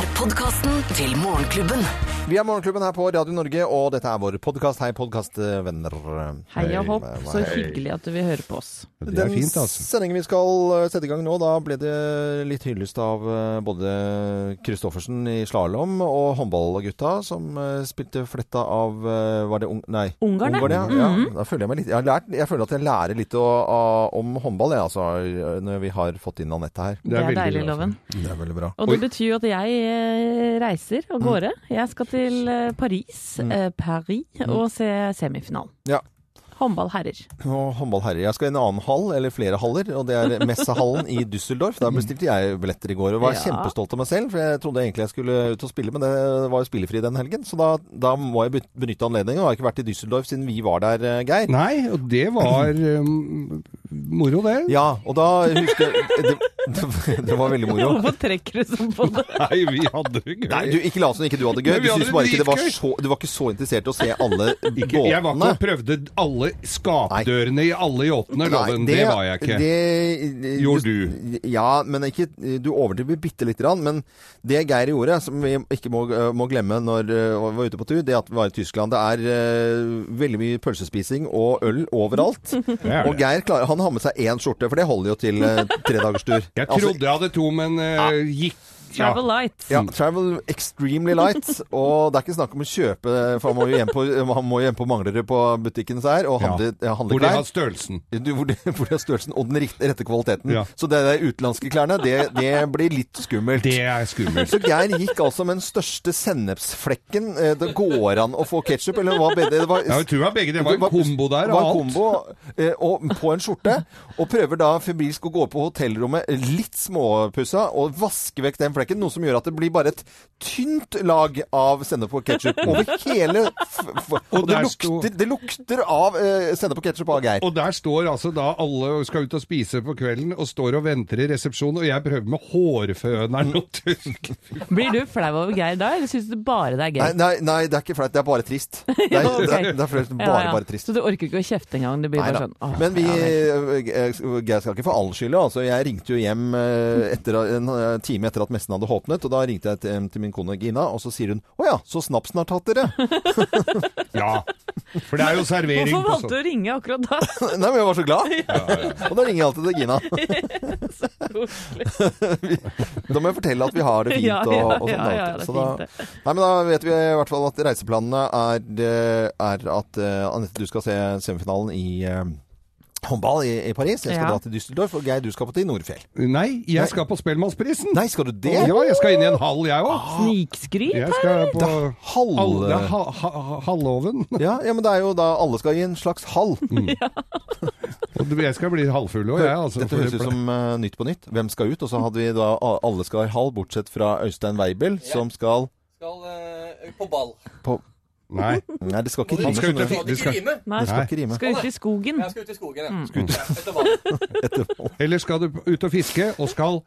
er podkasten til Morgenklubben. Vi er Morgenklubben her på Radio Norge, og dette er vår podkast. Hei, podkastvenner. Hei og hopp, så hyggelig at du vil høre på oss. Det er fint, altså. sendingen vi skal eh, sette i gang nå, da ble det litt hyllest av eh, både Kristoffersen i slalåm og håndballgutta som eh, spilte fletta av Var det ung... Nei. Ungarn, ja. ja. ja. Da føler jeg meg litt Jeg, har lært, jeg føler at jeg lærer litt å, å, om håndball, jeg, altså, når vi har fått inn Anette her. Det er veldig deilig, bra, Loven. Det er veldig bra. Og det betyr jo at jeg reiser av gårde. Jeg skal til eh, Paris, mm. Paris, og se semifinalen. Ja. Håndball herrer. Og håndballherrer. Jeg skal i en annen hall, eller flere haller, og det er Messehallen i Düsseldorf. Der bestilte jeg billetter i går og var Ja. kjempestolt av meg selv, for jeg trodde egentlig jeg skulle ut og spille, men det var jo spillefri den helgen, så da, da må jeg benytte anledningen. Jeg har ikke vært i Düsseldorf siden vi var der, eh, Geir. Nei, og det var um, moro, det. Ja, og da husker jeg det, det, var veldig moro. Hvorfor trekker du sånn på det? Nei, vi hadde det gøy. Nei, du, ikke lat som ikke du hadde det gøy. Du, synes bare ikke det var så, du var ikke så interessert i å se alle Ikke, jeg var ikke båtene. og prøvde alle skapdørene i alle yachtene, Loven. Det, var jeg ikke. Det, Gjorde du? Ja, men ikke, du overdriver bitte lite grann. Men det Geir gjorde, som vi ikke må, må glemme når uh, vi var ute på tur, det at vi var i Tyskland. Det er eh, veldig mye pølsespising og øl overalt. Er Og. Geir klar, han har med seg én skjorte, for det holder jo til uh, tredagerstur. Jeg trodde jeg hadde to, men uh, gikk Travel light. Ja, travel extremely light. Og det er ikke snakk om å kjøpe, for han må jo hjem på, han jo hjem på Manglerud på butikken så her, og handle, ja. handle Hvor de har størrelsen. Du, hvor, de, hvor de har størrelsen og den rette kvaliteten. Ja. Så det der utenlandske klærne, det, det blir litt skummelt. Det er skummelt. Så Geir gikk altså med den største sennepsflekken. Eh, Det går an å få ketsjup, eller hva bedre? det var? Ja, jeg tror det var begge. Det var en kombo der og en alt. kombo, eh, og på en skjorte. Og prøver da febrilsk å gå på hotellrommet litt småpussa og vaske vekk den flekken. Noe som gjør at det blir bare et tynt lag av sennep og ketsjup over hele f f Og det lukter, det lukter av eh, sennep og ketsjup av Geir. Og der står altså da alle og skal ut og spise på kvelden, og står og venter i resepsjonen, og jeg prøver med hårføneren og tørke. Blir du flau over Geir da, eller syns du bare det er Nei, gøy? nei, nei, det er ikke flaut. Det er bare trist. Det er, Ja, ok. det er, det er bare, Ja, ja. bare trist. Så du orker ikke å kjefte engang? Det blir Nei bare sånn åh, Men vi, vel. eh, Geir skal ikke få all skylda. Altså, jeg ringte jo hjem eh, etter, en eh, time etter at messen hadde håpnet. og da ringte jeg til, til min kone Gina, og så sier hun 'Å ja, så snapsen har tatt dere'. Ja, for det er jo servering Hvorfor valgte du å ringe akkurat da? Nei, men jeg var så glad. Og da ringer jeg alltid til Gina. da må jeg fortelle at vi har det fint Ja, og, ja, og sånn. ja, da, ja, det er Så da, fint, det. nei, men da vet vi i hvert fall at reiseplanene er, er at uh, Anette, du skal se semifinalen i eh, håndball i, i Paris. Jeg skal Ja. dra til Düsseldorf, og Geir, du skal på til Nordfjell. Nei, jeg skal på Spellemannsprisen. Nei, skal du det? Ja, jeg skal inn i en hall, jeg òg. Snikskryt? Jeg skal på hall- all, det er ha, ha, halloven. Ja, ja, men det er jo da alle skal i en slags hall. Og jeg skal bli halvfull òg, jeg. Altså, Dette høres ut som eh, Nytt på Nytt. Hvem skal ut? Og så hadde vi da a- Alle skal i hall, bortsett fra Øystein Weibel, som skal Skal eh, på ball. på Nei. Nei, det skal ikke Han rime. skal ut sånn, det skal- Nei, Det skal ikke rime. skal ut i skogen. Jeg skal ut i skogen, ja. Mm. Ja, Etter vann. Eller skal du ut og fiske og skal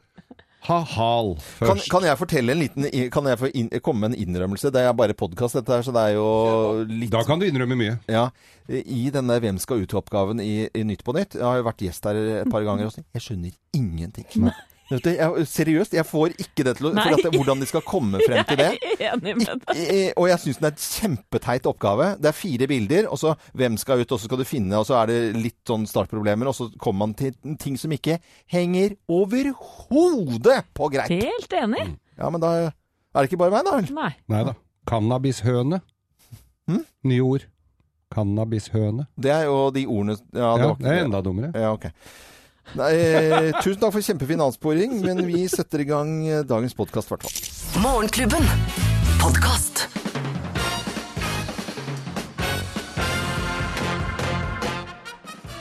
ha hal Kan, først? kan jeg fortelle en liten Kan jeg få inn, komme med en innrømmelse? Det er bare podkast, dette her, så det er jo litt Da kan du innrømme mye. Ja. I denne Hvem skal ut-oppgaven i, i Nytt på Nytt Jeg har jo vært gjest her et par ganger også. Jeg skjønner ingenting. Du, jeg, seriøst, jeg får ikke det til å Nei. for at det, Hvordan de skal komme frem til det. Jeg er enig med deg. Eh, Og jeg syns den er et kjempeteit oppgave. Det er fire bilder, og så hvem skal ut, og så skal du finne, og så er det litt sånn startproblemer, og så kommer man til ting som ikke henger overhodet på greit. Helt enig. Ja, men da er det ikke bare meg, da. Nei. Nei da. Cannabishøne. Hm? Nye ord. Cannabishøne. Det er jo de ordene Ja, Ja, var det er enda dummere. Ja, ok. Nei, tusen takk for kjempefin avsporing, men vi setter i gang eh, dagens podkast, i hvert fall. Morgenklubben. Podkast.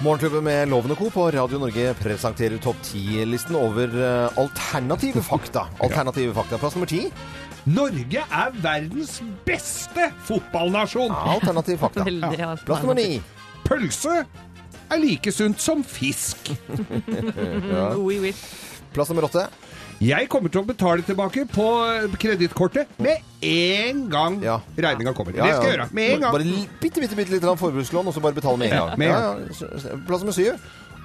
Morgenklubben med Loven og Co. på Radio Norge presenterer topp 10-listen over eh, alternative fakta. Alternative fakta. Plass nummer ti. Norge er verdens beste fotballnasjon! Alternative fakta. Ja. Plass nummer ni. Pølse er like sunt som fisk. Oui, oui. Plass nummer åtte. Jeg kommer til å betale tilbake på kredittkortet med en gang Ja. regninga kommer. Ja, Det skal jeg gjøre. Med en gang. Bare bitte, bitte, bitte litt forbrukslån, og så bare betale med en Ja, gang. med en Ja, ja. Plass nummer syv.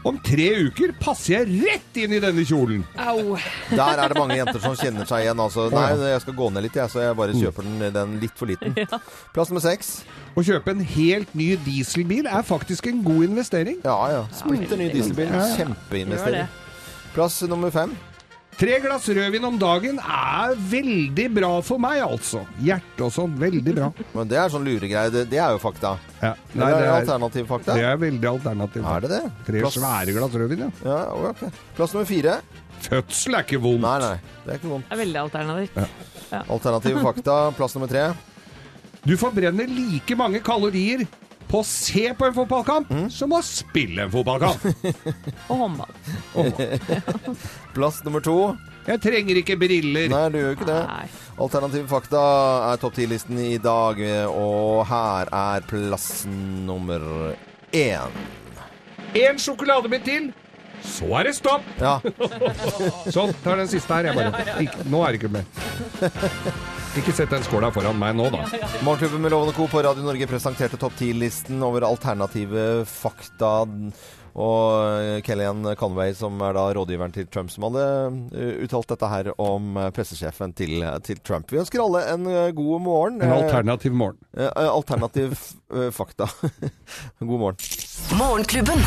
Om tre uker passer jeg rett inn i denne kjolen. Au. Der er det mange jenter som kjenner seg igjen. Altså. Nei, jeg skal gå ned litt, jeg, så jeg bare kjøper den, den litt for liten. Plass nummer seks. Å kjøpe en helt ny dieselbil er faktisk en god investering. Ja ja. Splitter ny dieselbil. Kjempeinvestering. Plass nummer fem. Tre glass rødvin om dagen er veldig bra for meg, altså. Hjerte og sånn, veldig bra. Men det er sånn luregreie. Det, det er jo fakta. Ja. Nei, det er er, alternativ fakta. det er veldig alternativ. Er det det? Tre Plass- svære glass rødvin, ja. Ja, okay. Plass nummer fire. Fødsel er ikke vondt. Nei, nei. Det er ikke vondt. Det er veldig alternativt. Alternative fakta. Plass nummer tre. Du forbrenner like mange kalorier på å se på en fotballkamp Mm. som å spille en fotballkamp. Og håndball. Plass nummer to. Jeg trenger ikke briller. Nei, du gjør jo ikke det. Nei. Alternative fakta er topp ti-listen i dag, og her er plass nummer én. En sjokoladebit til, så er det stopp. Ja. Sånn, tar den siste her, jeg bare. Ikke, nå er det ikke mer. Ikke sett den skåla foran meg nå, da. Morgenklubben med Lovende Co. på Radio Norge presenterte topp ti-listen over alternative fakta. Og Kellyan Conway, som er da rådgiveren til Trump, som hadde eh, uttalt dette her om eh, pressesjefen til, til Trump. Vi ønsker alle en eh, god morgen. En Eh, alternativ morgen. eh, alternativ eh, fakta. god morgen. Morgenklubben.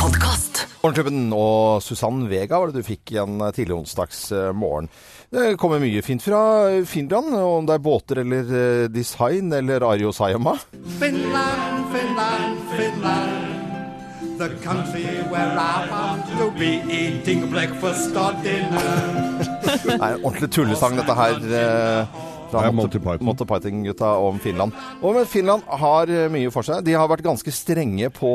Podkast. Morgenklubben og Susann Vega var det du fikk igjen tidlig onsdags eh, morgen. Det kommer mye fint fra Finland, om det er båter eller eh, design eller Ario Sayama. Finland, Finland, Finland. The country where I want to be eating breakfast or dinner. Det er en ordentlig tullesang, dette her. Eh, Fra er Monty Monty Python. Monty Python-gutta om Finland. Og men Finland har eh, mye for seg. De har vært ganske strenge på,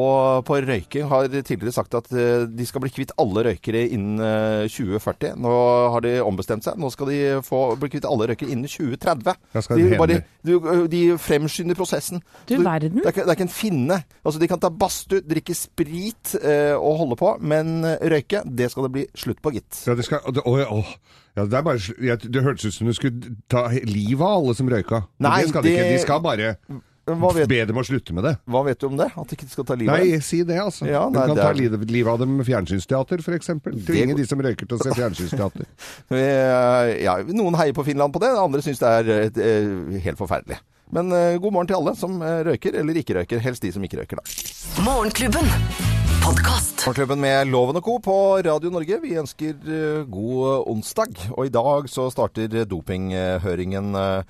på røyking. Har tidligere sagt at eh, de skal bli kvitt alle røykere innen eh, 2040. Nå har de ombestemt seg. Nå skal de få bli kvitt alle røykere innen 2030. De, bare, de, de fremskynder prosessen. Du verden. Det er, ikke, det er ikke en finne. Altså, de kan ta badstue, drikke sprit eh, og holde på, men eh, røyke, det skal det bli slutt på, gitt. Ja, det, skal, det, å, å, ja, det, er bare, jeg, det hørtes ut som du skulle ta livet av alle som røyka. Nei, det skal de ikke. De skal bare vet, be dem å slutte med det. hva vet du om det? At de ikke skal ta livet? av dem? Nei, si det, altså. Ja, du kan det ta er- livet, livet av dem med fjernsynsteater, f.eks. Tvinge de som røyker til å se fjernsynsteater. Ja, noen heier på Finland på det, andre syns det er et, eh, helt forferdelig. Men uh, god morgen til alle som eh, røyker eller ikke røyker. Helst de som ikke røyker, da. Morgenklubben. Podkast. Morgenklubben med Loven og Co. på Radio Norge. Vi ønsker eh, god onsdag. Og i dag så starter dopinghøringen. eh,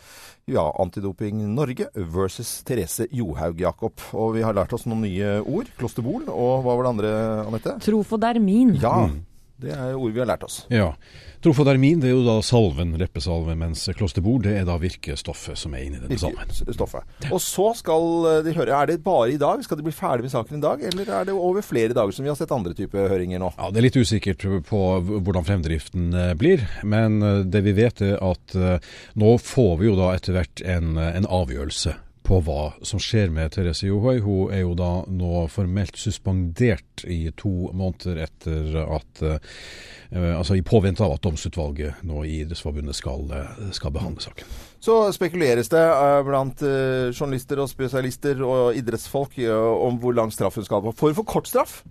ja, Antidoping Norge versus Therese Johaug Jakob. Og vi har lært oss noen nye ord. Klosterbol. Og hva var det andre, Anette? Trofodermin. Ja, det er ord vi har lært oss. Ja. Trofodermin det er jo da salven, leppesalve, mens klosterbord det er da virkestoffet som er inni denne salven. Stoffet. Og så skal eh, de høre Er det bare i dag? Skal de bli ferdig med saken i dag? Eller er det over flere dager, som vi har sett andre typer høringer nå? Ja, Det er litt usikkert på hvordan fremdriften eh, blir, men eh, det vi vet er at nå får vi jo da etter hvert en, en avgjørelse på hva som skjer med Therese Johaug. Hun er jo da nå formelt suspendert i to måneder etter at eh, Altså i påvente av at domsutvalget nå i Idrettsforbundet skal, eh, skal behandle saken. Så spekuleres det eh, blant journalister og spesialister og idrettsfolk om hvor lang straff hun skal ha. For for kort straff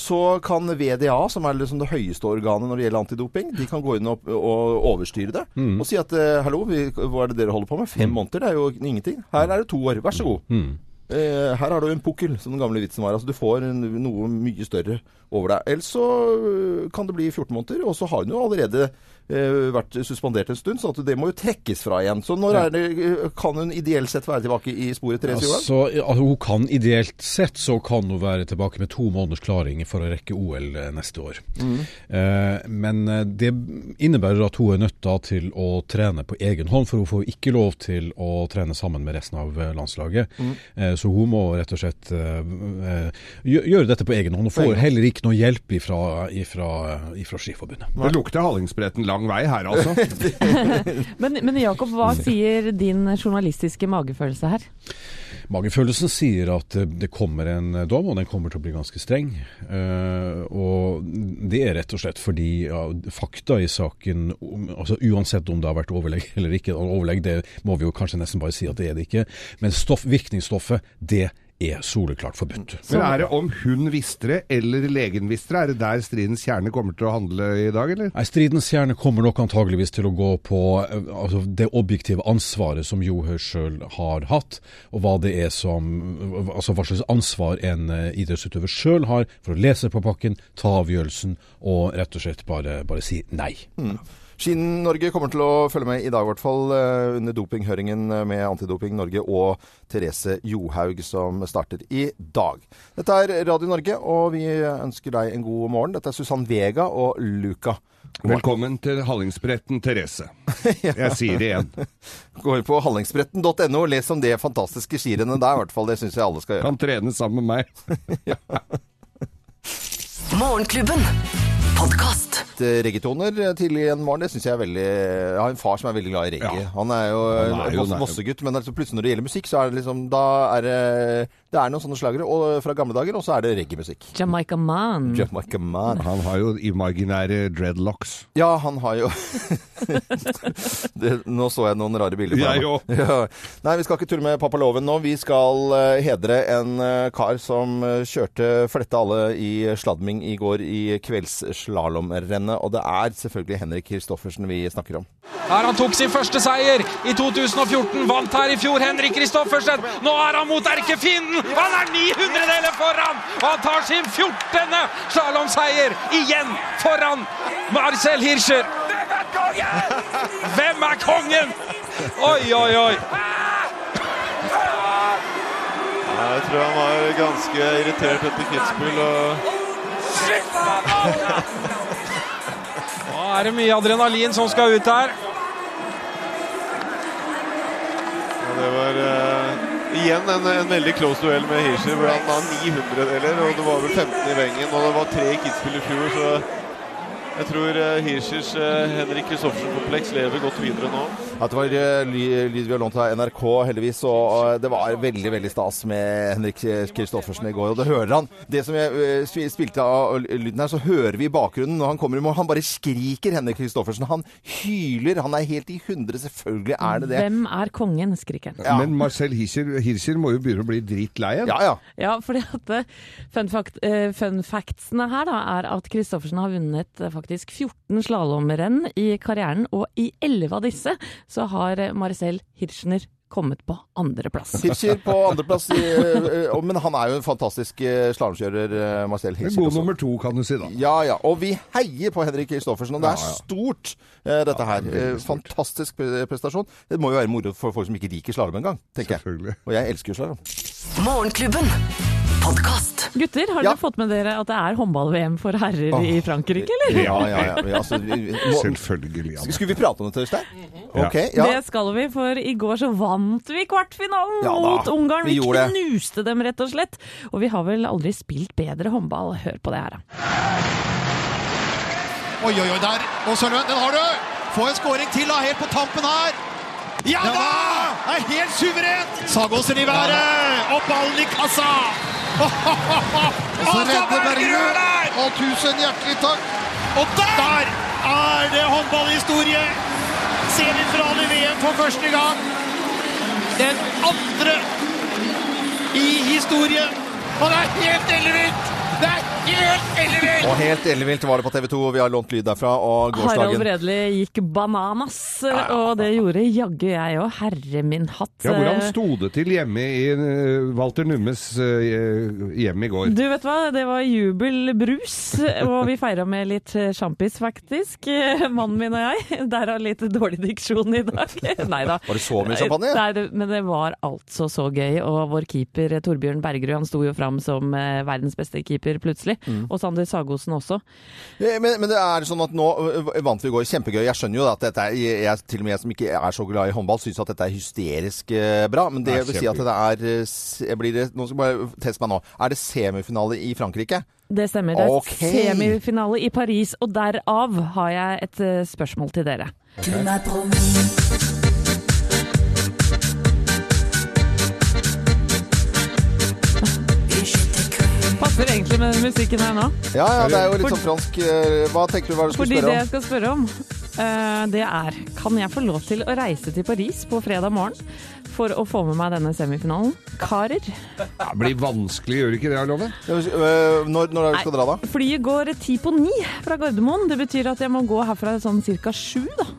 så kan VDA, som er liksom det høyeste organet når det gjelder antidoping, de kan gå inn og, og overstyre det. Og si at eh, hallo, vi, hva er det dere holder på med? Fem måneder, det er jo ingenting. Her er det to år, vær så god. Eh, her har du en pukkel, som den gamle vitsen var. Altså, du får en, noe mye større over deg. Ellers så øh, kan det bli 14 måneder, og så har hun jo allerede eh, vært suspendert en stund, så det må jo trekkes fra igjen. Så når er det, øh, kan hun ideelt sett være tilbake i sporet Therese Johaug? Altså, ja, hun kan ideelt sett så kan hun være tilbake med to måneders klaring for å rekke OL eh, neste år. Eh, men eh, det innebærer at hun er nødt da til å trene på egen hånd, for hun får ikke lov til å trene sammen med resten av eh, landslaget. Eh, så hun må rett og slett eh, eh, gjøre dette på egen hånd. Hun får heller ikke noe hjelp ifra, ifra, ifra Skiforbundet. Det lukter Hallingsbretten lang vei her, altså. Men, men Jakob, hva sier din journalistiske magefølelse her? Magefølelsen sier at det- det kommer en dom, og den kommer til å bli ganske streng. Eh, og det er rett og slett fordi fakta i saken, altså uansett om det har vært overlegg eller ikke, overlegg det må vi jo kanskje nesten bare si at det er det ikke, men stoff, virkningsstoffet, det er soleklart forbudt. Men er det om hun visste det, eller legen visste det? Er det der stridens kjerne kommer til å handle i dag, eller? Nei, Stridens kjerne kommer nok antageligvis til å gå på eh, altså, det objektive ansvaret som Johaug sjøl har hatt, og hva det er som Altså hva slags ansvar en eh, idrettsutøver sjøl har for å lese på pakken, ta avgjørelsen og rett og slett bare, bare si nei. Skinn-Norge kommer til å følge med i dag, i hvert fall eh, under dopinghøringen med Antidoping Norge og Therese Johaug, som starter i dag. Dette er Radio Norge, og vi ønsker deg en god morgen. Dette er Susann Vega og Luca. Velkommen til Hallingsbretten, Therese. Jeg sier det igjen. Gå inn på hallingsbretten.no og les om det fantastiske skirennet der, i hvert fall. Det syns jeg alle skal gjøre. Kan trene sammen med meg. Morgenklubben. Podkast. Reggaetoner tidlig en morgen, det syns jeg er veldig Jeg har en far som er veldig glad i reggae. Ja. Han er jo, jo Vossegutt, men altså plutselig når det gjelder musikk, så er det liksom Da er det Det er noen sånne slagere og, fra gamle dager, og så er det reggaemusikk. Jamaica Man. Jamaica Man. Han har jo imaginære dreadlocks. Ja, han har jo det, Nå så jeg noen rare bilder. på Jeg ham. òg. Ja. Nei, vi skal ikke tulle med pappaloven nå. Vi skal uh, hedre en uh, kar som uh, kjørte fletta alle i sladming i går i kveldsslalåmrennet. Og det er selvfølgelig Henrik Kristoffersen vi snakker om. Her han tok sin første seier i 2014, vant her i fjor Henrik Kristoffersen. Nå er han mot erkefienden! Han er 900-deler foran! Og han tar sin 14. slalåmseier igjen foran Marcel Hirscher. Hvem er kongen? Oi, oi, oi! Jeg tror han var ganske irritert etter Kitzbühel. og Nå er det mye adrenalin som skal ut her. Ja, det var eh, igjen en, en veldig close duell med Hirscher, hvor han har 900-deler, og det var vel 15 i vengen, og det var tre kidsspill i fjor, så jeg tror eh, Hirschers eh, Henrik Kristoffersen-kompleks lever godt videre nå. At det var eh, lyd vi har lånt av NRK, heldigvis. Og det var veldig veldig stas med Henrik Kristoffersen i går. Og det hører han. Det som jeg spilte av lyden her, så hører vi i bakgrunnen når han kommer i mål. Han bare skriker, Henrik Kristoffersen. Han hyler. Han er helt i hundre. Selvfølgelig er det det. Hvem er kongen, skriker han. Ja. Men Marcel Hirscher, Hirscher må jo begynne å bli dritlei igjen. Ja, ja. Ja, fordi at fun, fact, fun factsene her da, er at Kristoffersen har vunnet eh, faktisk 14 slalåmrenn i karrieren, og i 11 av disse så har eh, Marcel Hirschner kommet på andreplass. Hirscher på andreplass. eh, Men han er jo en fantastisk eh, slalåmkjører, Marcel En Hirscher. god nummer to, kan du si da. Ja, ja. Og vi heier på Henrik Kristoffersen. Og det er stort, dette her. Fantastisk prestasjon. Det må jo være moro for folk som ikke liker slalåm engang, tenker jeg. Og jeg elsker jo slalåm. Podkast. Gutter, har Ja. dere fått med dere at det er håndball-VM for herrer i Frankrike, eller? Ja, ja, ja. ja altså, må, Selvfølgelig. Ja. skulle vi prate om det, Øystein? Ja. Ok, ja. Det skal vi, for i går så vant vi kvartfinalen Ja mot Ungarn. vi Vi, knuste dem, rett og slett. Og vi har vel aldri spilt bedre håndball. Hør på det her, da. Oi, oi, oi, der. Og Sølven, den har du! Få en skåring til, da, helt på tampen her. Ja da! Det er helt suverent! Sagåsen i været, og ballen i kassa! Og så redder Bergerud! Og tusen hjertelig takk! Og der er det håndballhistorie! Semifinale i VM for første gang. Den andre i historien. Og det er helt ellevilt! Det er ellevilt! Og helt ellevilt var det på TV 2. Vi har lånt lyd derfra. Og Harald Bredli gikk bananas, og det gjorde jaggu jeg òg. Herre min hatt. Ja, hvordan sto det til hjemme i eh, Walter Nummes eh, hjem i går? Du vet hva, det var jubelbrus, og vi feira med litt sjampis, faktisk. Eh, Mannen min og jeg. Derav litt dårlig diksjon i dag. Nei da. Var det så mye champagne? Nei, det, men det var altså så gøy. Og vår keeper Torbjørn Bergerud, han sto jo fram som verdens beste keeper plutselig. Mm. Og Sander Sagosen også. Men, men det er sånn at nå vant vi i går. Kjempegøy. Jeg skjønner jo at dette er jeg, Til og med jeg som ikke er så glad i håndball, syns at dette er hysterisk eh, bra. Men det Det vil si at det er eh, blir det, Nå skal jeg bare teste meg nå. Er det semifinale i Frankrike? Det stemmer. Det er okay. semifinale i Paris, og derav har jeg et eh, spørsmål til dere. Du Passer egentlig med den musikken her nå. Ja, ja, det er jo litt sånn fransk eh, Hva tenker du hva du skulle Fordi det jeg skal spørre om, eh, det er Kan jeg få lov til å reise til Paris på fredag morgen for å få med meg denne semifinalen? Karer? Det blir vanskelig, gjør det ikke det, Love? Øh, Når, når er det du skal dra, da? Flyet går ti på ni fra Gardermoen. Det betyr at jeg må gå herfra sånn ca. sju, da.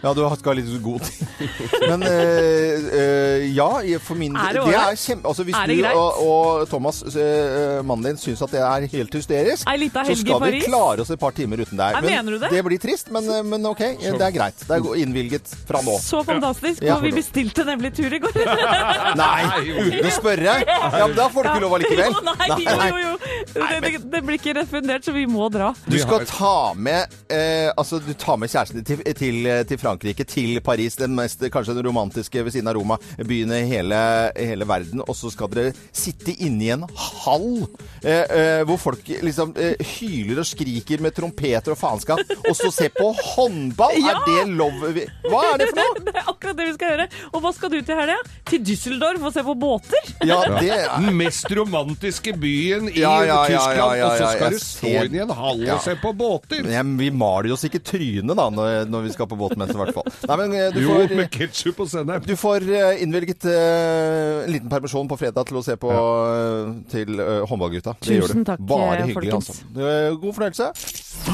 Ja, du skal ha litt god tid. Men øh, øh, ja, for min Er det det er kjempe... Altså, hvis Er det du og, og Thomas, øh, mannen din, syns at det er helt hysterisk, så skal vi klare oss et par timer uten deg. Men, mener du det? det blir trist, men, men OK. Det er greit. Det er innvilget fra nå. Så fantastisk. Ja. Og vi bestilte nemlig tur i går. Nei, uten å spørre? Ja, men Da får du ikke lov allikevel. Jo, nei, jo, jo, jo. Det, det, det blir ikke refundert, så vi må dra. Du skal ta med eh, Altså, du tar med kjæresten din til, til, til Frankrike, til Paris, den mest kanskje den romantiske ved siden av Roma, byen i hele, hele verden, og så skal dere sitte inne i en hall eh, eh, hvor folk liksom eh, hyler og skriker med trompeter og faenskap, og så se på håndball! Ja! Er det lov Hva er det for noe? Det er akkurat det vi skal gjøre. Og hva skal du til helga? Til Düsseldorf og se på båter? Ja, det er Den mest romantiske byen i Ja, ja, ja, Tyskland, ja, ja, og så skal du stå inn i en hall Ja. og se på båter! Men Vi maler oss ikke trynet da, når, når vi skal på båtmesse, i hvert fall. Nei, men eh, du Jo, får, med ketsjup og sennep. Du får eh, innvilget uh, en liten permisjon på fredag til å se på uh, til uh, håndballgutta. Det gjør Tusen du. takk, Bare eh, hyggelig, folkens. altså. Eh, God fornøyelse.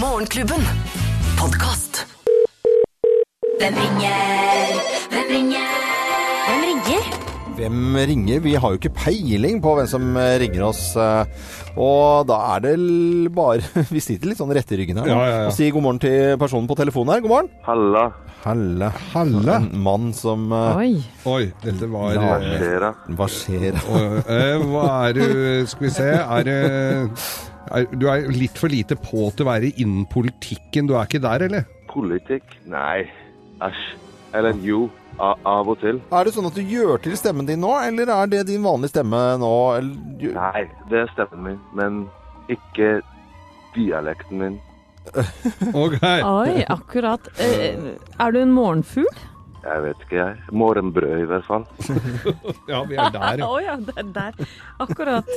Morgenklubben. Podcast. Hvem ringer? Hvem ringer? Hvem ringer? Hvem ringer? Vi har jo ikke peiling på hvem som eh, ringer oss. eh, Og da er det bare Vi sitter litt sånn rett i ryggen her. Ja, ja, ja. og sier god morgen til personen på telefonen her. God morgen. Halla. Halla. Halla. En mann som eh, Oi. Oi, dette var Ja. skjer da? Hva skjer? og, Hva er du Skal vi se Er det er, Du er litt for lite på til å være innen politikken. Du er ikke der, eller? Politikk? Nei. Æsj. Eller jo. Av og til. Er det sånn at du gjør til stemmen din nå, eller er det din vanlige stemme nå? Eller, Nei, det er stemmen min, men ikke dialekten min. Ok. Oi, akkurat. Eh, er du en morgenfugl? Jeg vet ikke, jeg. Morgenbrød, i hvert fall. Ja, vi er der, Å oh, ja, det er der. Akkurat.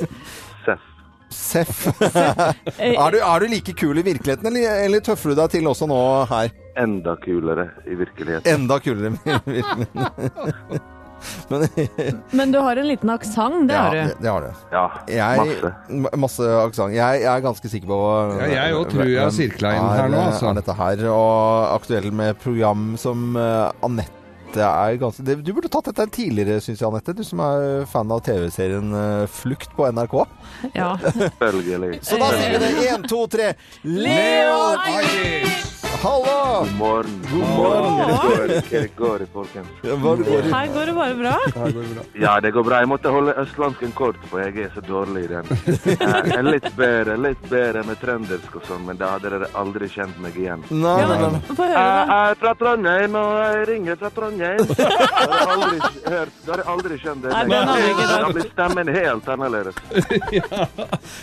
Seff. Seff. Eh, er, du, er du like kul i virkeligheten, eller, eller tøffer du deg til også nå her? Enda kulere i virkeligheten. Enda kulere i virkeligheten. Men Men du har en liten aksent, det ja, har du. det har du. Ja, Jeg, masse. ma- Masse aksent. Jeg, jeg er ganske sikker på Ja, jeg òg tror jeg har sirkla inn er, her nå, altså. Er dette her, og aktuell med program som uh, Anette er ganske det, Du burde tatt dette tidligere, syns jeg, Anette. Du som er fan av TV-serien uh, Flukt på NRK. Ja. Selvfølgelig. Så da sier vi det. Én, to, tre. Leo Ajkic! Hallo! God morgen. God morgen. Hva det går, folkens? Det? Her går det bare bra. Det bra. Ja, det går bra. Jeg måtte holde østlandsken kort, for jeg er så dårlig i den. Jeg er litt bedre, litt bedre med trøndersk og sånn, men da hadde dere aldri kjent meg igjen. Nei, Ja, nei, men, nei. Få høre, Jeg er fra Trondheim, og jeg ringer fra Trondheim. Da har jeg aldri hørt, da har aldri skjønt det. Da blir stemmen helt annerledes.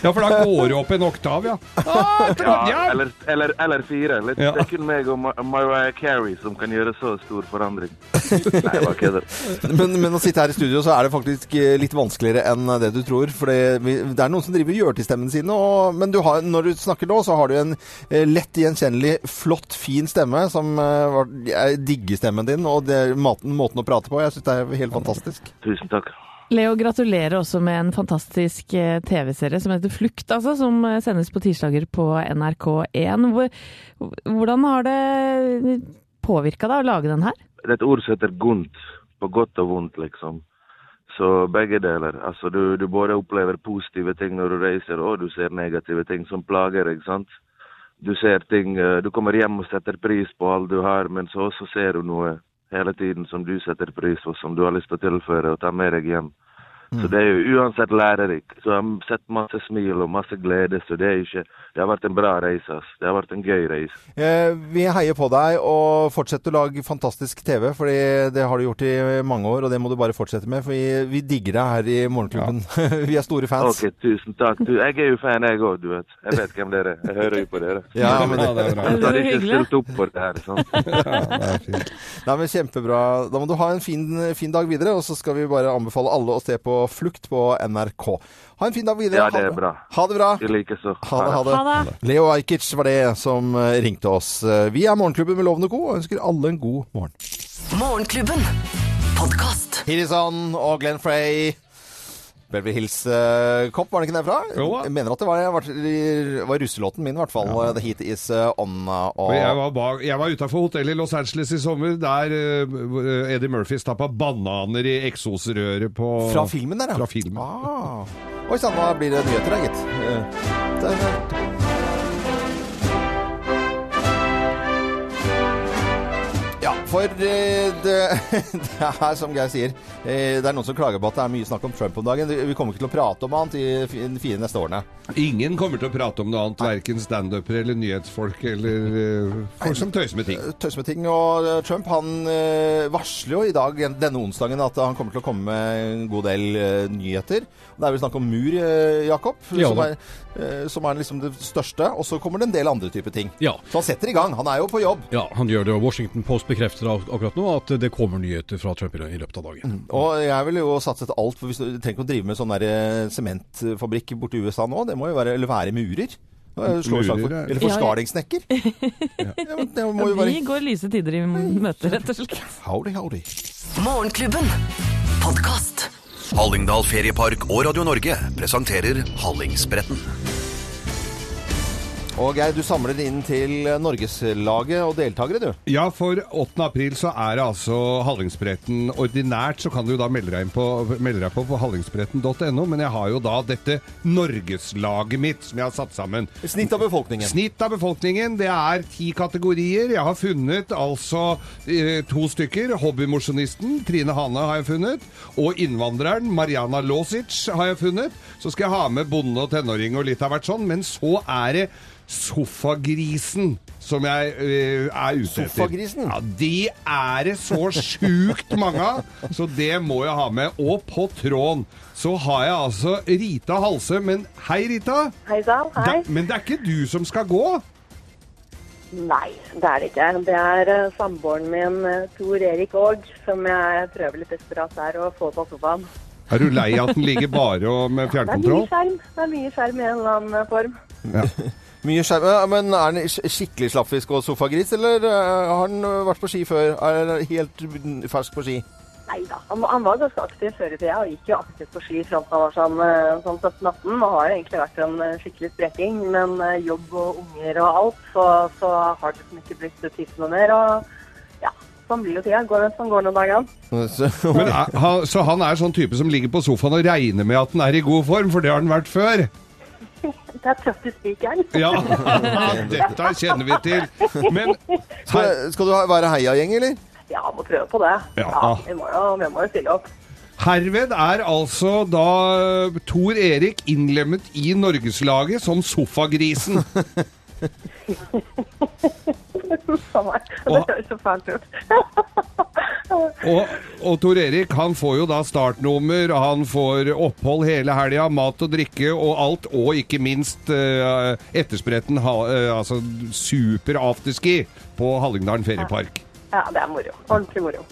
Ja, for da går det opp en oktav, ja. Ah, Ja, Trondheim! eller, eller, eller fire. Litt, Ja. Er kun meg og Ma- Mariah Carey som kan gjøre så stor forandring. Nei, jeg bare kødder. Men, men å sitte her i studio, så er det faktisk eh, litt vanskeligere enn det du tror. For det, er noen som driver og gjør til stemmen sine. Og, men du har, når du snakker nå, så har du en eh, lett gjenkjennelig, flott, fin stemme. Som eh, var, Jeg digger stemmen din, og det, måten, måten å prate på. Jeg syns det er helt fantastisk. Tusen takk. Leo, gratulerer også med en fantastisk eh, TV-serie som heter Flukt, altså, som eh, sendes på tirsdager på NRK1. Hvordan har det påvirka deg å lage den her? Det er et ord som heter gunt, på godt og vondt, liksom. Så begge deler. Altså, du, du både opplever positive ting når du reiser, og du ser negative ting som plager, ikke sant. Du ser ting eh, Du kommer hjem og setter pris på alt du har, men så også ser du noe hele tiden som du setter pris på, som du har lyst til å tilføre og ta med deg hjem. Så det er jo uansett lærerikt. Så jeg har sett masse smil og masse glede, så det er ikke Det har vært en bra reise, ass. Det har vært en gøy reise. Eh, vi heier på deg, og fortsett å lage fantastisk TV. For det har du gjort i mange år, og det må du bare fortsette med. For vi, vi digger deg her i Morgenklubben. vi er store fans. Ok, tusen takk. Du, jeg er jo fan, jeg òg, du vet. Jeg vet hvem dere er. Jeg hører jo på dere. Ja, men Ja, det er bra. Jeg hadde ikke stilt opp for det her. sant? Ja, det er fint. Nei, men Kjempebra. Da må du ha en fin, fin dag videre, og så skal vi bare anbefale alle å se på på Flukt på NRK. Ha en fin dag videre. Ja, det er bra. Ha det bra. I likeså. Ha ha. Ha det. Leo Ajkic var det som eh, ringte oss. Eh, Vi er Morgenklubben med Lovende Co. og ønsker alle en god morgen. Morgenklubben. Podkast. Hirizon og Glenn Frey. Beverly Hills-kopp, Cop, var det ikke derfra? Jo da. Jeg mener at det var, var, var russelåten min, i hvert fall. The Heat Is eh, On. eh, Og Og, jeg var, bak, jeg var utafor hotellet i Los Angeles i sommer, der uh, Eddie Murphy stappa bananer i eksosrøret på fra filmen der, ja. Fra filmen. Ah. Oi sann, da blir det nyheter, da, gitt. For eh, det, det er som Geir sier, eh, det er noen som klager på at det er mye snakk om Trump om dagen. Vi kommer ikke til å prate om annet i de fire neste årene. Ingen kommer til å prate om noe annet, verken standupere eller nyhetsfolk eller eh, folk som tøyser med ting. Tøys med ting. Og Trump han varsler jo i dag, denne onsdagen, at han kommer til å komme med en god del nyheter. Det er vel snakk om mur, Jakob, Ja som, er, som er liksom det største. Og så kommer det en del andre typer ting. Ja. Så han setter i gang. Han er jo på jobb. Ja, han gjør det, og Washington Post bekrefter ak- akkurat nå at det kommer nyheter fra Trump i løpet av dagen. Og jeg ville jo satset alt, for hvis du trenger ikke å drive med sånn der eh, sementfabrikk borti USA nå. Det må jo være, eller være murer. Slå et slag for- Murer. Eller forskalingssnekker. Ja, ja. ja, må Vi være går lyse tider i møte, rett og slett. Howdy, howdy. Morgenklubben. Podkast. Hallingdal Feriepark og Radio Norge presenterer Hallingsbretten. Og Geir, du samler inn til Norgeslaget og deltakere, du. Ja, for 8. april så er det altså Hallingsbretten ordinært, så kan du jo da melde deg, på, melde deg på på hallingsbretten.no, men jeg har jo da dette Norgeslaget mitt som jeg har satt sammen. Snitt av befolkningen. Snitt av befolkningen, det er ti kategorier. Jeg har funnet altså eh, to stykker. Hobbymosjonisten, Trine Hane har jeg funnet. Og innvandreren, Mariana Losic har jeg funnet. Så skal jeg ha med bonde og tenåring og litt av hvert sånn. Men så er det sofagrisen som jeg uh, er ute etter. Sofagrisen? Ja, de er det så sjukt mange av, så det må jeg ha med. Og på tråden så har jeg altså Rita Halse. Men hei, Rita. Hei sann, hei. Da, men det er ikke du som skal gå? Nei, det er det ikke. Det er eh, samboeren min, eh, Tor Erik Aag, som jeg prøver litt desperat her å få på sofaen. Er du lei at den ligger bare og med fjernkontroll? Det er mye skjerm. Det er mye skjerm i en eller annen form. Ja. Mye skjerm. Ja, Men er han skikkelig slappfisk og sofagris, eller eh, har han eh, vært på ski før? Er han helt fersk på ski? Nei da. Han, han var ganske aktiv før i tida og gikk jo aktivt på ski fram til han var sånn, eh, sånn 17-18. Og har egentlig vært en skikkelig spreking. Men jobb og unger og alt, så, så har det liksom ikke blitt tid til noe mer. Og ja, sånn blir jo tida. Går det som går noen dager. Så- Men han, så han er sånn type som ligger på sofaen og regner med at den er i god form, for det har den vært før? Det er tøft i spikeren. Ja, dette kjenner vi til. Men Skal, skal du ha- være heiagjeng, eller? Ja, må prøve på det. Ja. vi, må jo, vi må jo stille opp. herved er altså da Tor Erik innlemmet i Norgeslaget som sofagrisen. Samme. Det Og- høres så fælt ut. Og, og Tor Erik han får jo da startnummer, han får opphold hele helga, mat og drikke og alt, og ikke minst uh, etterspretten, ha, uh, altså super afterski på Hallingdalen feriepark. Ja, det er moro. Ordentlig moro.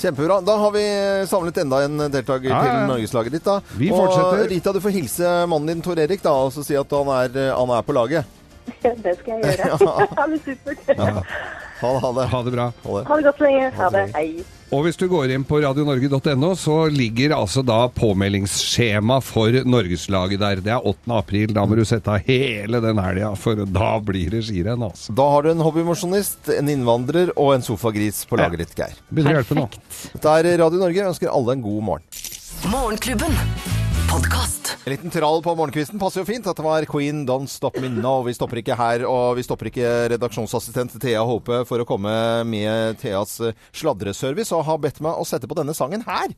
Kjempebra. Da har vi samlet enda en deltaker Ja, ja, ja. til Norgeslaget ditt. da. Vi og fortsetter. Rita, du får hilse mannen din Tor Erik da, og så si at han er, han er på laget. Det skal jeg gjøre. Ha det supert. Ha. Ha det. Ha det bra. Ha det. Ha det godt så lenge. Ha det. Hei. Og hvis du går inn på radionorge.no, så ligger altså da påmeldingsskjema for Norgeslaget der. Det er 8. april. Da må du sette av hele den helga, for da blir det skirenn, altså. Da har du en hobbymosjonist, en innvandrer og en sofagris på laget ditt, Geir. Begynner å hjelpe nå. Dette er Radio Norge. Jeg ønsker alle en god morgen. Morgenklubben. Podkast. En liten trall på morgenkvisten passer jo fint. Dette var Queen Don't Stop Me Now. Vi stopper ikke her, og vi stopper ikke redaksjonsassistent Thea Håpe for å komme med Theas eh, sladreservice, og har bedt meg å sette på denne sangen her.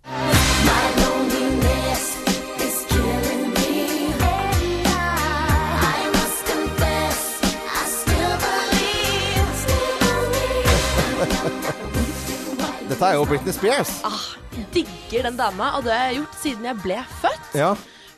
Dette er jo Britney Spears. Ah, digger den dama, og det har jeg gjort siden jeg ble født. Ja.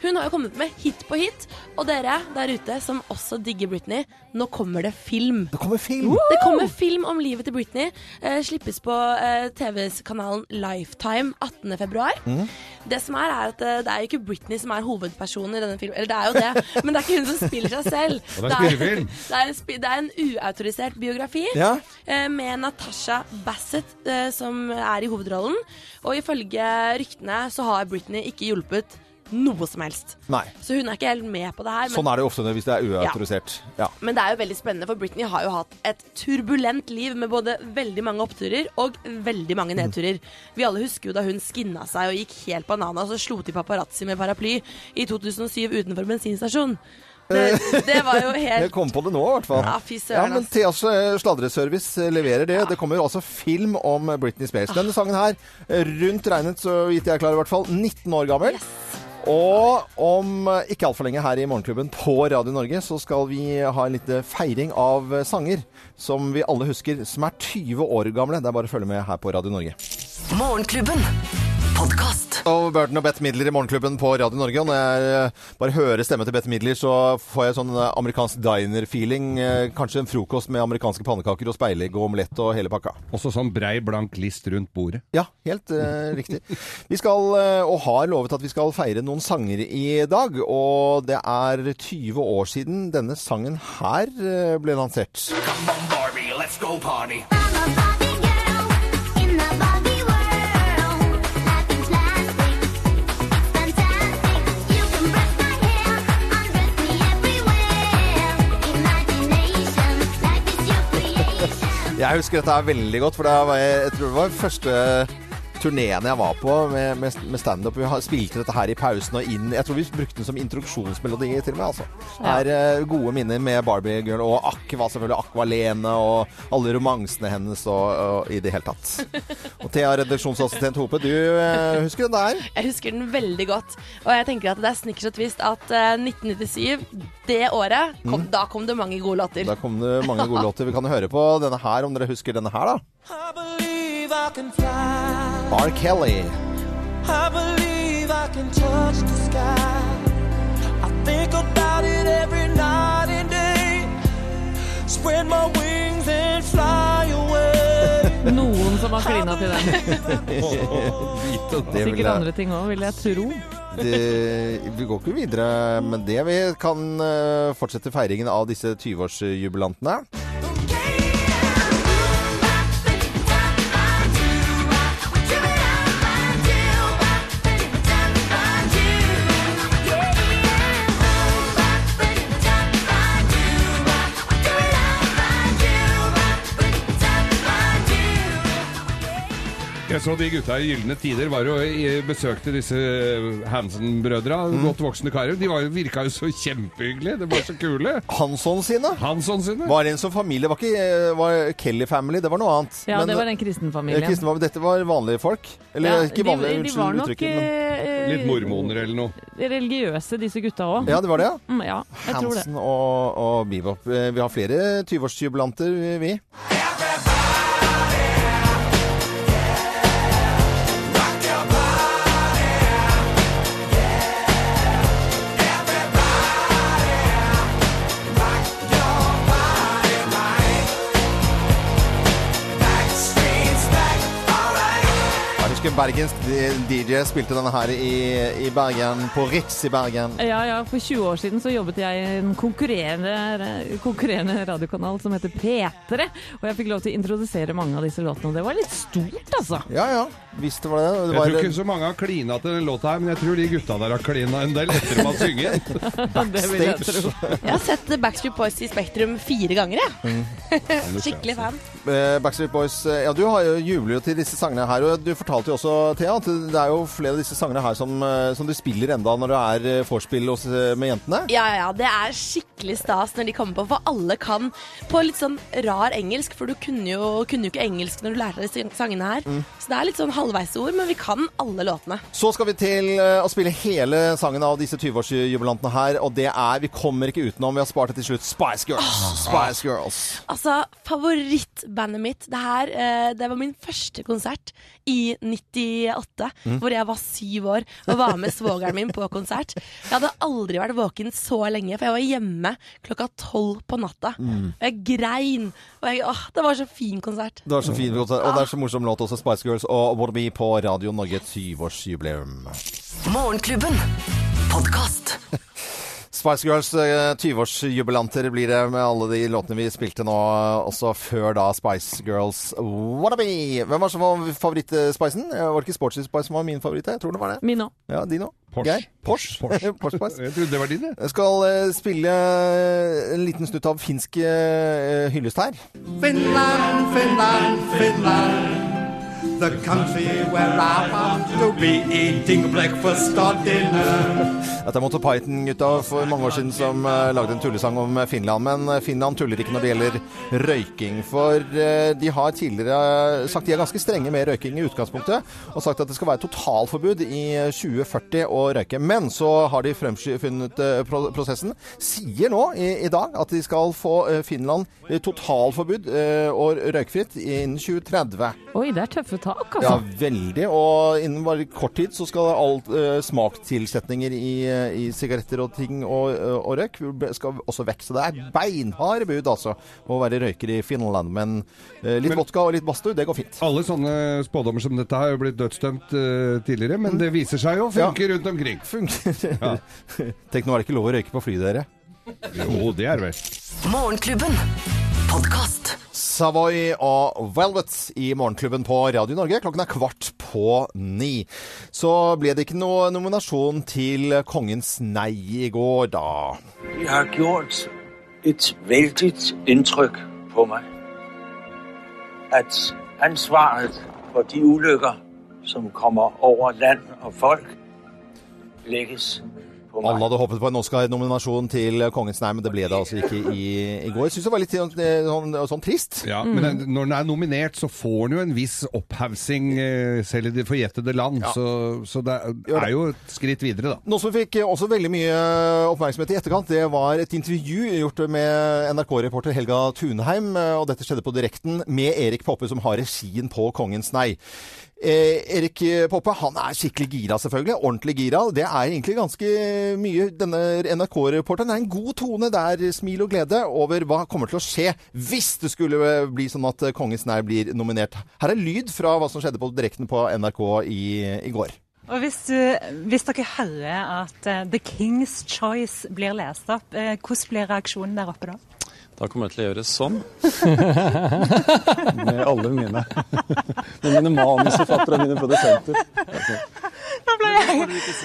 Hun har jo kommet med hit på hit, Og dere der ute som også digger Britney, nå kommer det film. Det kommer film? Det kommer film om livet til Britney. Eh, slippes på eh, TV-kanalen Lifetime 18. februar. Mm. Det som er, er at eh, det er jo ikke Britney som er hovedpersonen i denne filmen. Eller det er jo det, men det er ikke hun som spiller seg selv. Det er. Det er en, det er en uautorisert biografi Ja. eh, med Natasha Bassett eh, som er i hovedrollen. Og ifølge ryktene så har Britney ikke hjulpet noe som helst. Nei. Så hun er ikke helt med på det her. men- Sånn er det jo ofte hvis det er uautorisert. Ja. men det er jo veldig spennende, for Britney har jo hatt et turbulent liv med både veldig mange oppturer og veldig mange nedturer. Vi alle husker jo da hun skinna seg og gikk helt banana og slo til paparazzi med paraply i 2007 utenfor bensinstasjon. Det, det var jo Jeg helt kom på det nå, i hvert fall. Ja, Ja, men ass. Theas eh, sladreservice eh, leverer det. Det kommer jo altså film om Britney Spears. Denne sangen her, eh, rundt regnet, så vidt jeg er klar i hvert fall, 19 år gammel. Og om eh, ikke altfor lenge her i Morgenklubben på Radio Norge, så skal vi ha en liten feiring av eh, sanger som vi alle husker, som er 20 år gamle. Det er bare å følge med her på Radio Norge. Morgenklubben. Podkast. Og Burton og Bette Midler i Morgenklubben på Radio Norge. Og når jeg eh, bare hører stemmen til Bette Midler, så får jeg sånn eh, amerikansk diner-feeling. Eh, Kanskje en frokost med amerikanske pannekaker og speilegg og omelett og hele pakka. Også sånn brei, blank list rundt bordet. Ja, helt eh, riktig. Vi skal, og har lovet at vi skal feire noen sanger i dag. Og det er 20 år siden denne sangen her ble lansert. Come on, Barbie, let's go party. Jeg husker dette her veldig godt, for det var, jeg tror det var første turneen jeg var på med, med, med standup. Vi spilte dette her i pausen og inn Jeg tror vi brukte den som introduksjonsmelodi til og med. altså. Det er uh, gode minner med Barbie Girl og Aqua, selvfølgelig. Aqua Lene og alle romansene hennes og, og i det hele tatt. Og Thea, redaksjonsassistent Hope, du uh, husker den der? Jeg husker den veldig godt. Og jeg tenker at det er snickers og twist at uh, 1997, det året, kom, Mm. da kom det mange gode låter. Da kom det mange gode låter. Vi kan høre på denne her, om dere husker denne her, da. I believe I can fly. R. Kelly. I believe I can touch the sky. I think about it every night and day. Spread my wings and fly away. Noen som har klina til den. Sikkert jeg- andre ting òg, vil jeg tro. det, vi går ikke videre med det. Vi kan eh, fortsette feiringen av disse 20-årsjubilantene. Jeg så de gutta i Gylne Tider var jo besøkte disse Hansen-brødra, godt voksne karer. De var jo, virka jo så kjempehyggelige. De var så kule. Hansson sine? Hansson sine. Var en som familie. Var ikke eh, var Kelly Family, det var noe annet. Ja, Men, det var den kristenfamilien. eh, kristen, dette var vanlige folk? Eller Ja, ikke de- vanlige, de unnskyld var nok, uttrykket. Men... eh, Litt mormoner eller noe. Religiøse, disse gutta òg. Ja, det var det, ja. Mm, ja, jeg tror det. Hansen og, og Bebop. Eh, Vi har flere 20-årsjubilanter, vi. Jeg husker Bergens DJ spilte denne her i, i Bergen, på Ritz i Bergen. Ja, ja, For 20 år siden så jobbet jeg i en konkurrerende, konkurrerende radiokanal som heter P3. Og jeg fikk lov til å introdusere mange av disse låtene. Og det var litt stort, altså. Ja, ja. Visst det var det. det Jeg tror ikke så mange har klina til den låta her, men jeg tror de gutta der har klina en del etter de har synget. Backstage. jeg. Jeg har sett Backstreet Boys i Spektrum fire ganger, jeg. Ja. Skikkelig fan. Eh, Backstreet Boys eh, Ja, du har jo jubler jo til disse sangene her. Og du fortalte jo også, Thea, at det er jo flere av disse sangene her som, eh, som du spiller enda når du er vorspiel med jentene. Ja, ja. Det er skikkelig stas når de kommer på, for alle kan på litt sånn rar engelsk. For du kunne jo, kunne jo ikke engelsk når du lærte disse sangene her. Mm. Så det er litt sånn halvveisord, men vi kan alle låtene. Så skal vi til å spille hele sangen av disse 20-årsjubilantene her, og det er Vi kommer ikke utenom. Vi har spart det til slutt. Spice Girls. Spice Girls. Altså, favorittbandet mitt Det her, eh, det var min første konsert i 98, Mm. hvor jeg var syv år og var med svogeren min på konsert. Jeg hadde aldri vært våken så lenge, for jeg var hjemme klokka tolv på natta. Mm. Og jeg grein. Og jeg, åh, det var så fin konsert. Det var så fin konsert, og det er så morsom låt også. Spice Girls og Wanna Be på Radio Norge 20-årsjubileum. Morgenklubben. Podkast. Spice Girls eh, 20-årsjubilanter blir det med alle de låtene vi spilte nå, også før da Spice Girls Wannabe. Hvem var som var favorittspicen? Eh, Var det ikke Sportsy Spice som var min favoritt? Jeg tror det var det. Min òg. Ja, din òg? Porsche. Geir? Porsche. Porsche. Porsche Spice. Jeg trodde det var din, jeg. Jeg skal eh, spille en liten snutt av finsk eh, hyllest her. Finland, Finland, Finland. The country where I want to be eating breakfast or dinner. Dette er Monty Python-gutta for mange år siden som eh, lagde en tullesang om eh, Finland. Men eh, Finland tuller ikke når det gjelder røyking. For de har tidligere sagt de er ganske strenge med røyking i utgangspunktet, og sagt at det skal være totalforbud i eh, 2040 å røyke. Men så har de fremfunnet prosessen. Sier nå i, i dag at de skal få Finland totalforbud og røykfritt innen 2030. Oi, det er tøffe tak, Ja, altså. veldig. Og innen bare kort tid så skal alt uh, smakstilsetninger i, eh, i sigaretter og ting og, eh, og røyk skal også vekk. Så det er beinhard bud, altså, å være røyker i Finland. Men uh, litt Men- vodka og litt badstue, det går fint. Alle sånne spådommer som dette har jo blitt dødsdømt uh, tidligere, men det viser seg jo å funke rundt omkring. Funker. Ja. Tenk, nå er det ikke lov å røyke på fly, dere. Jo, det er det vel. Morgenklubben. Podkast. Savoy og Velvet i Morgenklubben på Radio Norge. Klokken er kvart på ni. Så ble det ikke noe nominasjon til Kongens nei i går, da. Det har gjort et veldig inntrykk på meg at ansvaret for de ulykker som kommer over land og folk, legges på meg. Alle hadde håpet på en Oscar-nominasjon til Kongens nei, men det ble det altså ikke i, i går. Jeg syns det var litt eh, sånn, sånn trist. Ja, Men den, når den er nominert, så får den jo en viss opphaussing eh, selv i det forjettede land. Så, så det er jo et skritt videre, da. Noe som fikk også veldig mye oppmerksomhet i etterkant, det var et intervju gjort med NRK-reporter Helga Tunheim, og dette skjedde på direkten med Erik Poppe, som har regien på Kongens nei. Eh, Erik Poppe han er skikkelig gira, selvfølgelig. Ordentlig gira. Det er egentlig ganske mye denne NRK-reporteren. Er en god tone. Det er smil og glede over hva kommer til å skje hvis det skulle bli sånn at Kongens nær blir nominert. Her er lyd fra hva som skjedde på direkten på NRK i, i går. Og hvis, du, hvis dere hører at eh, The King's Choice blir lest opp, eh, hvordan blir reaksjonen der oppe da? Da kommer jeg til å gjøre sånn. Med alle mine. Med mine manusforfattere og mine produsenter. Nå ble jeg,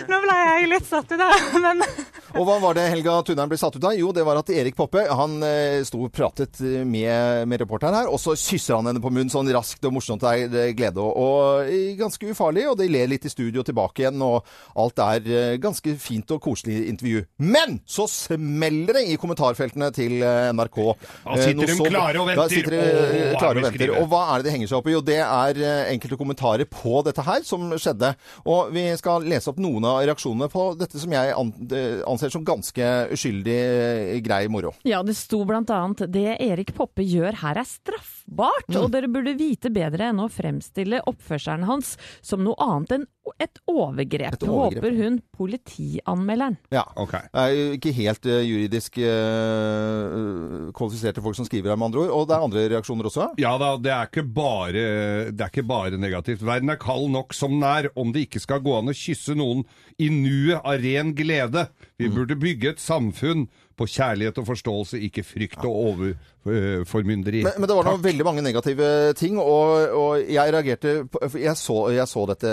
nå ble jeg litt satt ut av men Og hva var det Helga Tunheim ble satt ut av? Jo, det var at Erik Poppe han eh, sto og pratet med, med reporteren her, og så kysser han henne på munnen sånn raskt og morsomt. Det er glede og, og eh, ganske ufarlig, og de ler litt i studio tilbake igjen, og alt er eh, ganske fint og koselig intervju. Men så smeller det i kommentarfeltene til eh, NRK. Da sitter Eh, de klare og Da venter. sitter de eh, klare og venter. Og hva er det de henger seg opp i? Jo, det er eh, enkelte kommentarer på dette her som skjedde. Og vi skal lese opp noen av reaksjonene på dette som jeg anser som ganske uskyldig grei moro. Ja, det sto annet det Erik Poppe gjør her er straffbart, Mm. og dere burde vite bedre enn å fremstille oppførselen hans som noe annet enn et overgrep. Et overgrep. Håper hun politianmelderen. Ja. Det er jo ikke helt eh, juridisk uh, kvalifiserte folk som skriver her, med andre ord. Og det er andre reaksjoner også. Ja da, det er, ikke bare, det er ikke bare negativt. Verden er kald nok som den er, om det ikke skal gå an å kysse noen i nuet av ren glede. Vi Mm. burde bygge et samfunn på kjærlighet og forståelse, ikke frykt og overformynderi. Men, men det var noen veldig mange negative ting, og, og jeg reagerte på, jeg så, jeg så dette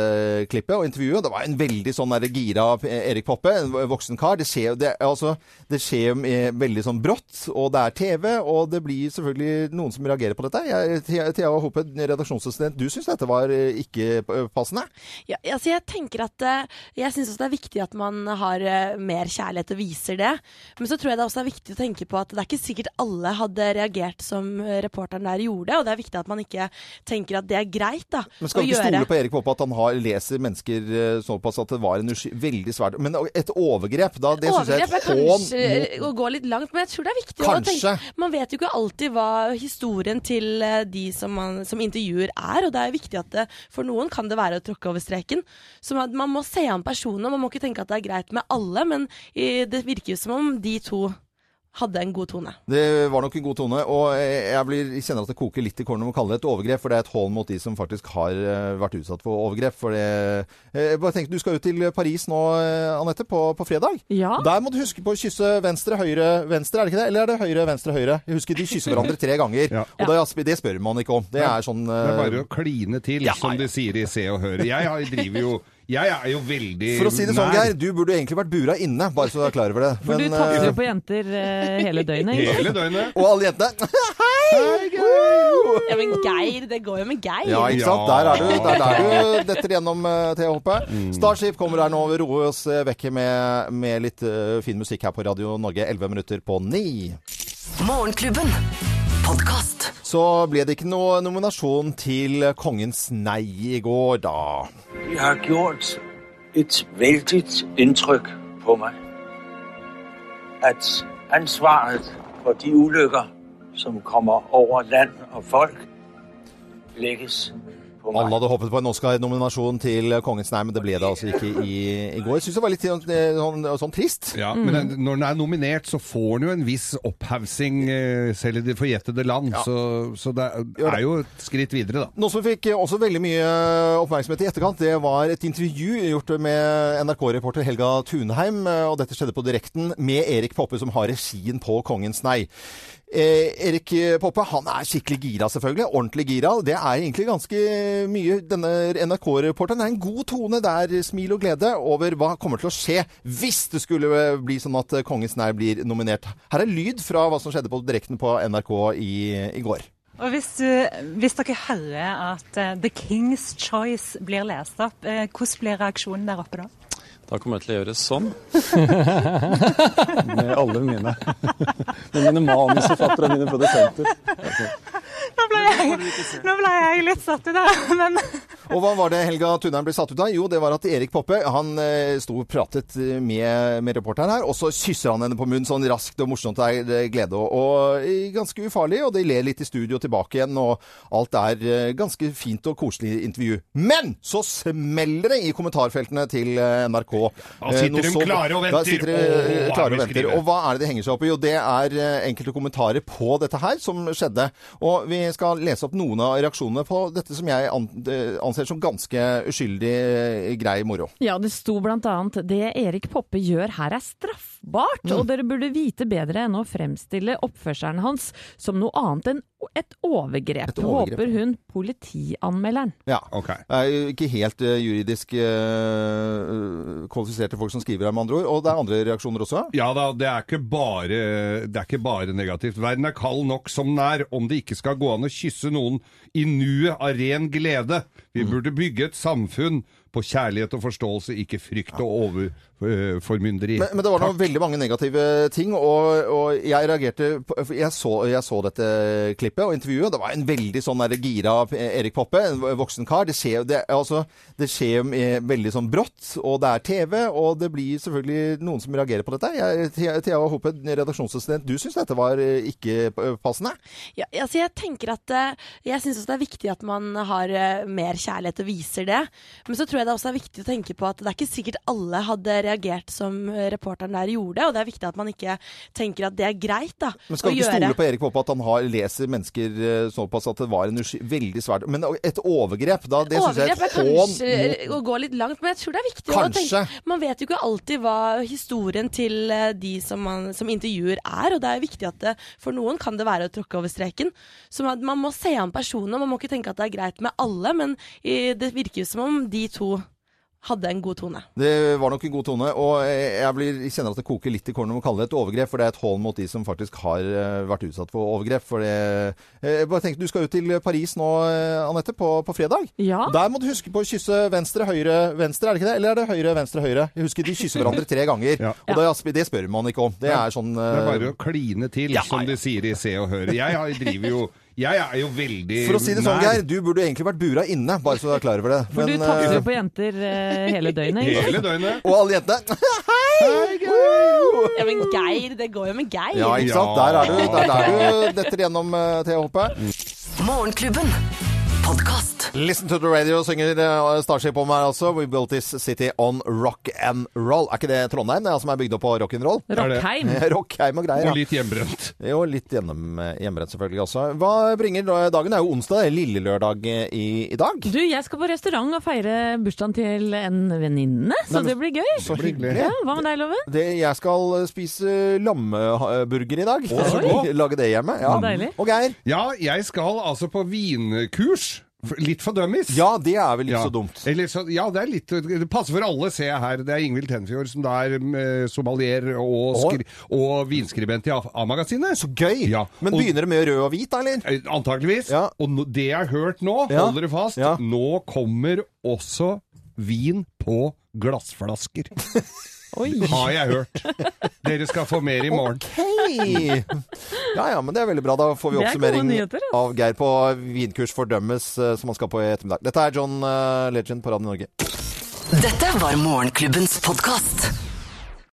klippet og intervjuet. Det var en veldig sånn der gira Erik Poppe, en voksen kar. Det skjer, det, altså, det skjer veldig sånn brått, og det er TV, og det blir selvfølgelig noen som reagerer på dette. Jeg, Thea Hope, redaksjonsassistent, du syns dette var eh, ikke passende? Ja, altså jeg tenker at eh, Jeg syns også det er viktig at man har eh, mer kjærlighet og viser det. Men så tror jeg jeg det også er viktig å tenke på at det er ikke sikkert alle hadde reagert som eh, reporteren der gjorde, og det er viktig at man ikke tenker at det er greit, da. Men skal å ikke gjøre. stole på Erik Poppe at han har, leser mennesker eh, såpass at det var en veldig svært Men et overgrep, da, det syns jeg er et hån kanskje å gå litt langt, men jeg tror det er viktig å tenke Man vet jo ikke alltid hva historien til eh, de som, man, som intervjuer er, og det er viktig at det, for noen kan det være å tråkke over streken. Så man, man må se an personene, man må ikke tenke at det er greit med alle, men det virker jo som om de to hadde en god tone. Det var nok en god tone, og jeg blir, jeg kjenner at det koker litt i kornet om å kalle det et overgrep, for det er et hån mot de som faktisk har eh, vært utsatt for overgrep. For det, eh, jeg bare tenker, Du skal ut til Paris nå, eh, Anette, på, på fredag. Ja. Der må du huske på å kysse venstre, høyre, venstre, er det ikke det? Eller er det høyre, venstre, høyre? Jeg husker de kysser hverandre tre ganger. Og det, det spør man ikke om. Det er sånn Det er bare å kline til, som de sier i Se og Hør. Jeg driver jo Jeg er jo veldig For å si det sånn. Geir, du burde egentlig vært bura inne, bare så du er klar over det. For du Men, du tasser jo på jenter eh, hele døgnet. ikke sant? Hele døgnet. Og alle jentene Ja, men Geir, det går jo med Geir. Ja, ikke sant? Der er du. Der, der du detter gjennom uh, Thea Hoppe. Starship kommer her nå. Vi roer oss eh, vekk med, med litt eh, fin musikk her på Radio Norge. 11 minutter på 9. Morgenklubben. Podkast. Så ble det ikke noe nominasjon til Kongens nei i går, da. Det har gjort et veldig inntrykk på meg at ansvaret for de ulykker som kommer over land og folk, legges på meg. Alle hadde håpet på en Oscar-nominasjon til Kongens nei, men det ble det altså ikke i, i går. Jeg syns det var litt eh, sånn, sånn trist. Ja, men den- når den er nominert, så får den jo en viss opphaussing, eh, selv i det forjettede land. Så, så det er jo et skritt videre, da. Noe som fikk også veldig mye oppmerksomhet i etterkant, det var et intervju gjort med NRK-reporter Helga Tunheim, og dette skjedde på direkten, med Erik Poppe, som har regien på Kongens nei. Eh, Erik Poppe han er skikkelig gira, selvfølgelig. Ordentlig gira. Det er egentlig ganske mye denne NRK-reporteren. Det er en god tone. Det er smil og glede over hva kommer til å skje hvis det skulle bli sånn at Kongens nær blir nominert. Her er lyd fra hva som skjedde på direkten på NRK i, i går. Og hvis, du, hvis dere hører at eh, The King's Choice blir lest opp, eh, hvordan blir reaksjonen der oppe da? Da kommer jeg til å gjøre sånn. Med alle mine. Med mine manusforfattere og mine produsenter. Nå ble jeg, nå ble jeg litt satt ut da. men Og hva var det Helga Tunheim ble satt ut av? Jo, det var at Erik Poppe han eh, sto og pratet med, med reporteren her, og så kysser han henne på munnen sånn raskt og morsomt. Det er eh, glede og, og eh, ganske ufarlig, og de ler litt i studio tilbake igjen, og alt er eh, ganske fint og koselig intervju. Men så smeller det i kommentarfeltene til eh, NRK. Da sitter Eh, noe de så- klare og venter. Da sitter de Åh, eh, klare og venter. Og hva er det de henger seg opp i? Jo, det er eh, enkelte kommentarer på dette her som skjedde. Og vi skal lese opp noen av reaksjonene på dette som jeg eh, anser som ganske uskyldig, eh, grei moro. Ja, det sto annet det Erik Poppe gjør her er straffbart, Mm. og dere burde vite bedre enn å fremstille oppførselen hans som noe annet enn et overgrep. Et overgrep. Håper hun politianmelderen. Ja. Det er jo ikke helt eh, juridisk uh, kvalifiserte folk som skriver her, med andre ord. Og det er andre reaksjoner også. Ja da, det er, ikke bare, det er ikke bare negativt. Verden er kald nok som den er, om det ikke skal gå an å kysse noen i nuet av ren glede. Vi Mm. burde bygge et samfunn på kjærlighet og forståelse, ikke frykt og overformynderi. Men, men det var noen veldig mange negative ting, og, og jeg reagerte på, jeg, så, jeg så dette klippet og intervjuet. Det var en veldig sånn der gira Erik Poppe, en voksen kar. Det skjer, det, altså, det skjer veldig sånn brått, og det er TV, og det blir selvfølgelig noen som reagerer på dette. Jeg, Thea Hoppe, redaksjonsassistent, du syns dette var eh, ikke passende? Ja, altså jeg tenker at eh, Jeg syns også det er viktig at man har eh, mer kjærlighet og viser det. Men så tror jeg det også er viktig å tenke på at det er ikke sikkert alle hadde reagert som eh, reporteren der gjorde, og det er viktig at man ikke tenker at det er greit da, Men skal å ikke stole på Erik Poppe at han har, leser mennesker eh, såpass at det var en veldig svært Men et overgrep, da, det syns jeg er et hån å gå litt langt, men jeg tror det er viktig Kanskje. å tenke Man vet jo ikke alltid hva historien til eh, de som, man, som intervjuer er, og det er viktig at det, for noen kan det være å tråkke over streken. Så man, man må se an personene, man må ikke tenke at det er greit med alle, men det virker jo som om de to hadde en god tone. Det var nok en god tone, og jeg blir, jeg kjenner at det koker litt i kornet om å kalle det et overgrep, for det er et hån mot de som faktisk har eh, vært utsatt for overgrep. For det, eh, jeg bare tenkte, Du skal ut til Paris nå, eh, Anette, på, på fredag. Ja. Der må du huske på å kysse venstre, høyre, venstre, er det ikke det? Eller er det høyre, venstre, høyre? Jeg husker de kysser hverandre tre ganger. Og det, det spør man ikke om. Det er sånn Det er bare å kline til, Ja, som de sier i Se og Hør. Jeg driver jo Jeg er jo veldig For å si det sånn. Geir, du burde egentlig vært bura inne, bare så du er klar over det. For du Men, du eh, jo på jenter eh, hele døgnet. ikke? Hele døgnet. Og alle jentene. Ja, men Geir, det går jo med Geir. Ja, ikke sant? Der er du. Der er du detter gjennom, uh, Thea Hoppe. Morgenklubben. Podkast. Listen to the radio synger uh, Starship om her altså. We built this city on rock and roll. Er ikke det Trondheim, det er som er bygd opp på rock'n'roll? Rockheim. Rockheim og greier. Og litt hjemmebrent. Jo, litt gjennom, hjemmebrent selvfølgelig også. Hva bringer dagen? Det er jo onsdag, det er lille lørdag eh, i, i dag. Du, jeg skal på restaurant og feire bursdagen til en venninne, så Nei, men- det blir gøy. Så hyggelig. Ja, hva med deg, Loven? Det, jeg skal spise lammeburger i dag. Å, så godt. Lage det hjemme. Ja. Deilig. Og Geir? Ja, jeg skal altså på vinkurs. Litt for dummies. Ja, det er vel ikke Ja. så dumt. Eller så, ja, det er litt Det passer for alle, ser jeg her. Det er Ingvild Tenfjord som da er somalier og, skri, og vinskribent i A-magasinet. Så gøy! Ja. Men og, begynner det med rød og hvit, da, eller? eh, Antakeligvis. Ja. Og det jeg har hørt nå, Holder hold dere fast, nå kommer også vin på glassflasker. Oi. Har jeg hørt. Dere skal få mer i morgen. Okay. Ja ja, men det er veldig bra. Da får vi er oppsummering nyheter, ass. av Geir på vinkurs for dummies eh, som han skal på i ettermiddag. Dette er John eh, Legend på Radio Norge. Dette var Morgenklubbens podkast.